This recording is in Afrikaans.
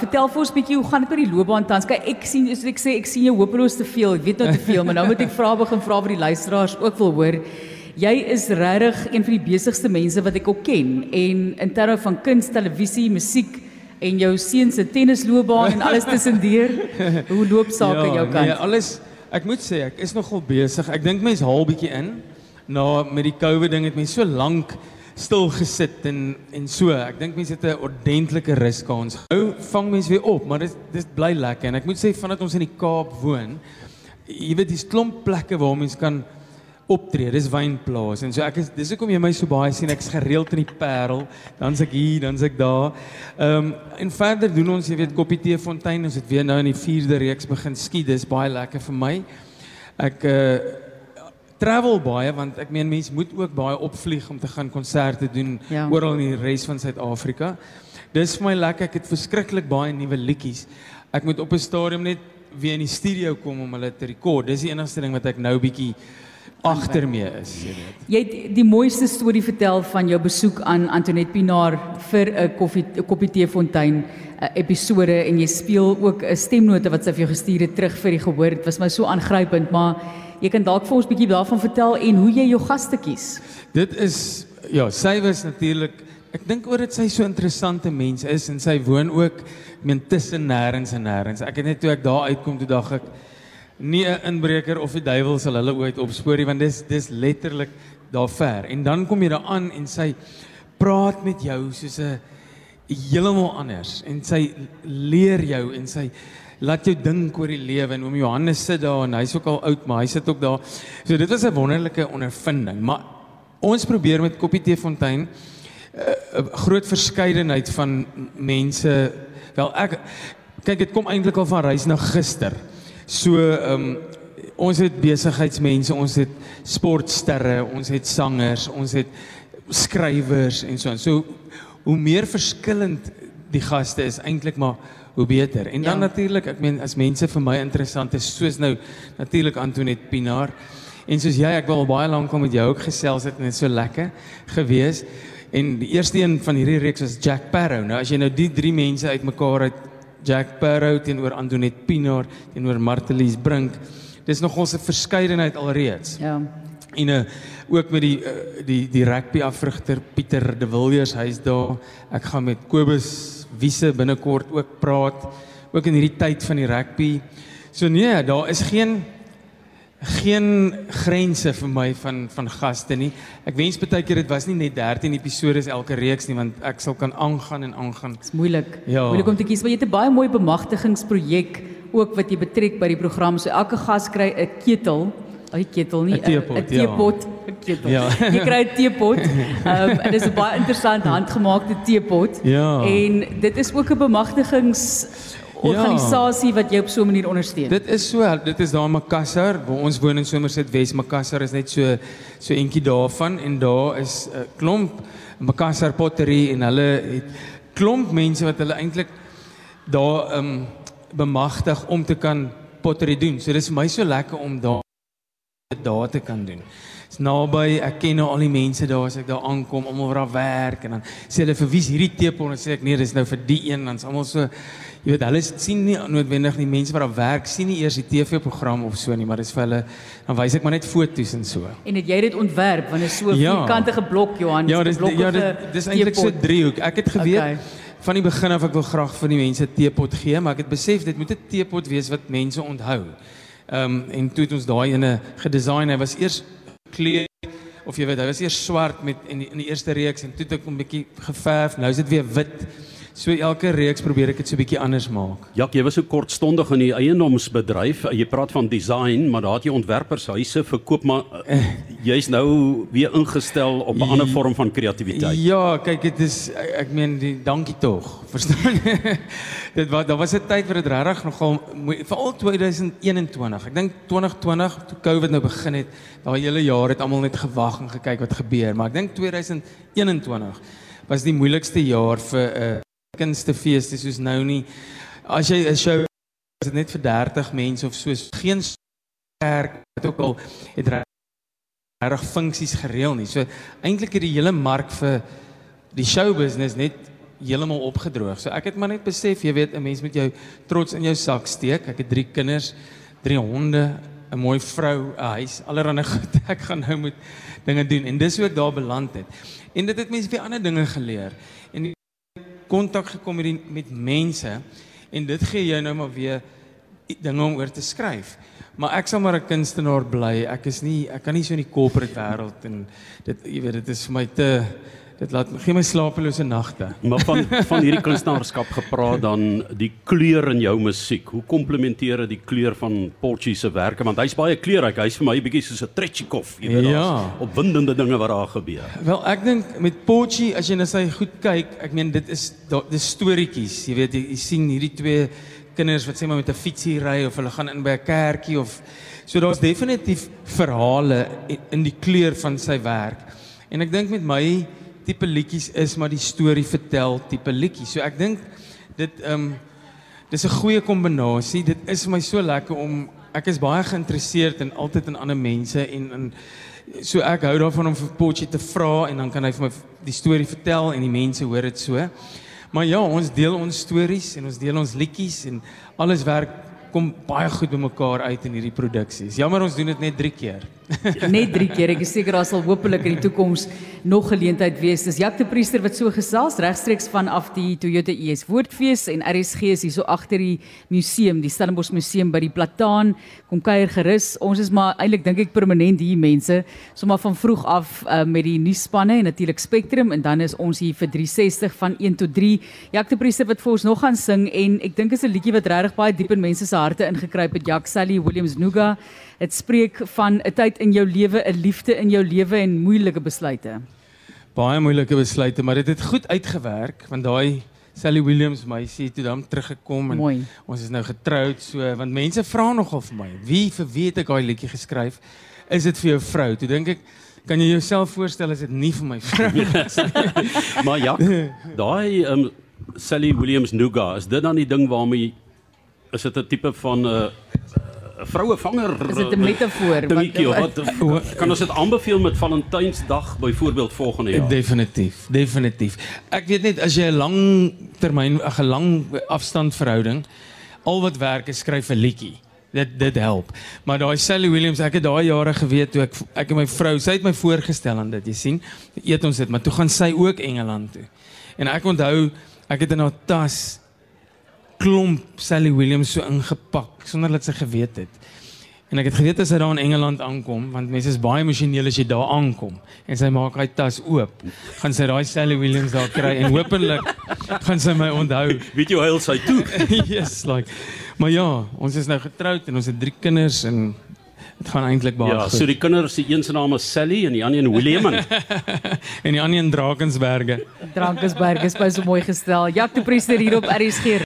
vertel vir ons 'n bietjie hoe gaan dit met die loopbaan tans? Kyk, ek sien soos ek sê, ek sien jou hopeloos te veel. Ek weet nou te veel, maar nou moet ek vra begin vra vir die luisteraars ook wil hoor. Jy is regtig een van die besigste mense wat ek ook ken en in terme van kuns, televisie, musiek en jou seun se tennisloopbaan en alles tussendeur. Hoe loop sake aan ja, jou kant? Nee, alles ek moet sê ek is nogal besig. Ek dink mense haal bietjie in. Na met die COVID ding het mense so lank stil gesit en en so. Ek dink mense het 'n ordentlike ruskans. Nou vang mense weer op, maar dit dis bly lekker en ek moet sê vandat ons in die Kaap woon, jy weet dis klomp plekke waar mense kan optree. Dis wynplaas en so ek is dis hoekom jy my so baie sien. Ek's gereeld in die Parel, dan's ek hier, dan's ek daar. Ehm um, en verder doen ons, jy weet, Koppie Tee Fontein, ons het weer nou in die 4de reeks begin skiet. Dis baie lekker vir my. Ek uh travel baie want ek meen mense moet ook baie opvlieg om te gaan konserte doen Ja. oral in die res van Suid-Afrika. Dis vir my lekker. Ek het verskriklik baie nuwe liedjies. Ek moet op 'n stadium net weer in die studio kom om hulle te rekord. Dis die enigste ding wat ek nou bietjie agter mee is, jy weet. Jy het die mooiste storie vertel van jou besoek aan Antoinette Pinaar vir 'n koffie 'n koppie tee fontein uh, episode en jy speel ook 'n stemnote wat sy vir jou gestuur het terug vir die gehoor. Dit was my so aangrypend, maar jy kan dalk vir ons 'n bietjie daarvan vertel en hoe jy jou gaste kies. Dit is ja, sy was natuurlik ek dink oor dit sy so interessante mens is en sy woon ook ek meen tussen nêrens en nêrens. Ek het net toe ek daar uitkom toe dink ek nie 'n inbreker of die duiwel sal hulle ooit opspoor nie want dis dis letterlik daar ver. En dan kom jy daar aan en sy praat met jou soos 'n heeltemal anders en sy leer jou en sy laat jou dink oor die lewe en oom Johannes sit daar en hy's ook al oud maar hy sit ook daar. So dit was 'n wonderlike ondervinding. Maar ons probeer met Koppie Tee Fontein 'n uh, groot verskeidenheid van mense. Wel ek kyk dit kom eintlik al van reis na gister. So ehm um, ons het besigheidsmense, ons het sportsterre, ons het sangers, ons het skrywers en so aan. So hoe meer verskillend die gaste is eintlik maar hoe beter. En dan Ja. natuurlik, ek meen as mense vir my interessant is, soos nou natuurlik Antoinette Pinaar en soos jy, ek wil al baie lank al met jou ook gesels het en dit so lekker gewees. En die eerste een van hierdie reeks was Jack Parow. Nou as jy nou die drie mense uitmekaar uit Jack Parow teenoor Antoinette Pinaar teenoor Martelies Brink, dis nog ons 'n verskeidenheid alreeds. Ja. En uh, ook met die uh, die die rugby afrigter Pieter de Villiers, hy's daar. Ek gaan met Kobus Wiese binnekort ook praat, ook in hierdie tyd van die rugby. So nee, daar is geen geen grense vir my van van gaste nie. Ek wens baie keer dit was nie net 13 episode elke reeks nie, want ek sal kan aangaan en aangaan. Dit's moeilik. Ja. Moeilik om te kies, maar jy het 'n baie mooi bemagtigingsprojek ook wat jy betrek by die program. So elke gas kry 'n ketel, ag ketel nie, 'n teepot, 'n teepot, 'n ketel. Ja. Jy kry 'n teepot. Ehm um, en dit is 'n baie interessant handgemaakte teepot. Ja. En dit is ook 'n bemagtigings organisasie wat jou op so 'n manier ondersteun. Dit is so, dit is daar in Makassar, waar ons woon in Somerset Wes. Makassar is net so so eentjie daarvan en daar is 'n uh, klomp Makassar pottery en hulle het klomp mense wat hulle eintlik daar um bemagtig om te kan pottery doen. So dis vir my so lekker om daar daar te kan doen. Dis naby, ek ken nou al die mense daar as ek daar aankom, almal wat daar werk en dan sê hulle vir wie's hierdie tepel en dan sê ek nee, dis nou vir die een, dan's almal so jy weet hulle sien nie noodwendig die mense wat daar werk sien nie eers die TV-program of so nie, maar dis vir hulle dan wys ek maar net foto's en so. En het jy dit ontwerp want dit is so 'n Ja. vierkantige blok Johan. Ja, dis dis ja, dit dis eintlik so 'n driehoek. Ek het geweet Okay. van die begin af ek wil graag vir die mense 'n teepot gee, maar ek het besef dit moet 'n teepot wees wat mense onthou. Ehm um, en toe het ons daai ene gedesign. Hy was eers kleur of jy weet, hy was eers swart met in die, in die eerste reeks en toe het ek hom bietjie geverf. Nou is dit weer wit. So elke reeks probeer ek dit so bietjie anders maak. Jak, jy was so kortstondig in die eiendomsbedryf. Jy praat van design, maar daar het jy ontwerpershuise verkoop, maar uh, jy's nou weer ingestel op 'n ander vorm van kreatiwiteit. Ja, kyk dit is ek, ek meen die dankie tog. Verstaan? dit was daar was 'n tyd waar dit regtig nogal veral 2021. Ek dink 2020 toe Covid nou begin het, daai hele jaar het almal net gewag en gekyk wat gebeur, maar ek dink 2021 was die moeilikste jaar vir 'n uh, kunstefees soos nou nie. As jy 'n show is dit net vir 30 mense of so, geen kerk wat ook al het regtig funksies gereël nie. So eintlik het die hele mark vir die show business net heeltemal opgedroog. So ek het maar net besef, jy weet, 'n mens moet jou trots in jou sak steek. Ek het 3 kinders, 3 honde, 'n mooi vrou, 'n huis, allerlei goed. Ek gaan nou moet dinge doen en dis hoe ek daar beland het. En dit het mense weer ander dinge geleer. En kontak gekom met die, met mense en dit gee jou nou maar weer dinge om oor te skryf. Maar ek sal maar 'n kunstenaar bly. Ek is nie ek kan nie so in die corporate wêreld en dit jy weet dit is vir my te dit laat gee my slapelose nagte. Maar van van hierdie kunstenaarskap gepraat dan die kleur in jou musiek. Hoe komplementeer dit die kleur van Porchy se werke want hy's baie kleurryk. Hy's vir my 'n bietjie soos 'n Tretchikov, jy weet Ja. opwindende dinge wat daar gebeur. Wel, ek dink met Potjie as jy na sy goed kyk, ek meen dit is dis storieetjies. Jy weet jy, jy sien hierdie twee kinders wat sê maar met 'n fietsie ry of hulle gaan in by 'n kerkie of so daar's definitief verhale in die kleur van sy werk. En ek dink met my tipe liedjies is maar die storie vertel tipe liedjies. So ek dink dit ehm um, dis 'n goeie kombinasie. Dit is vir my so lekker om ek is baie geïnteresseerd in altyd in ander mense en in so ek hou daarvan om vir Potjie te vra en dan kan hy vir my die storie vertel en die mense hoor dit so. Maar ja, ons deel ons stories en ons deel ons liedjies en alles werk kom baie goed bymekaar uit in hierdie produksies. Jammer ons doen dit net 3 keer. Net 3 keer. Ek is seker daar sal hopelik in die toekoms nog geleentheid wees. Dis Jacques de Priester wat so gesels regstreeks vanaf die Toyota ES Woordfees en RSG is hier so agter die museum, die Stellenbosch Museum by die Plataan. Kom kuier gerus. Ons is maar eintlik dink ek permanent hier mense, sommer van vroeg af uh, met die nuusspanne en natuurlik Spectrum en dan is ons hier vir 360 van 1 tot 3. Jacques de Priester wat vir ons nog gaan sing en ek dink is 'n liedjie wat regtig baie diep in mense se harte ingekruip het. Jacques Sally Williams Nuga. Dit spreek van 'n tyd in jou lewe, 'n liefde in jou lewe en moeilike besluite. Baie moeilike besluite, maar dit het goed uitgewerk want daai Sally Williams meisie het toe dan teruggekom en Mooi. ons is nou getroud so want mense vra nogal vir my, wie vir wie het ek daai liedjie geskryf? Is dit vir jou vrou? Toe dink ek, kan jy jouself voorstel as dit nie vir my vrou is nie? Maar ja, daai um, Sally Williams Nuga, is dit dan die ding waarmee is dit 'n tipe van 'n uh, 'n vrouevanger? Is dit 'n metafoor? dingetjie wat wat kan ons dit aanbeveel met Valentynsdag byvoorbeeld volgende jaar? Definitief, definitief. Ek weet net as jy 'n lang termyn, 'n lang afstand verhouding, al wat werk is skryf 'n liedjie. Dit dit help. Maar daai Sally Williams, ek het daai jare geweet toe ek ek en my vrou, sy het my voorgestel aan dit, jy sien. Eet ons dit, maar toe gaan sy ook Engeland toe. En ek onthou, ek het in haar tas klomp Sally Williams so ingepak sonder dat sy geweet het. En ek het geweet as sy daar in Engeland aankom, want mense is baie emosioneel as jy daar aankom en sy maak hy tas oop, gaan sy daai Sally Williams daar kry en hopelik gaan sy my onthou. Weet jy hoe hy sy toe? yes, like. Maar ja, ons is nou getroud en ons het drie kinders en dit gaan eintlik baie Ja, goed. so die kinders, die een se naam is Sally en die ander een William. en die ander in Drakensberge. Drankesberg is by so mooi gestel. Jacques de Priester hier op RSG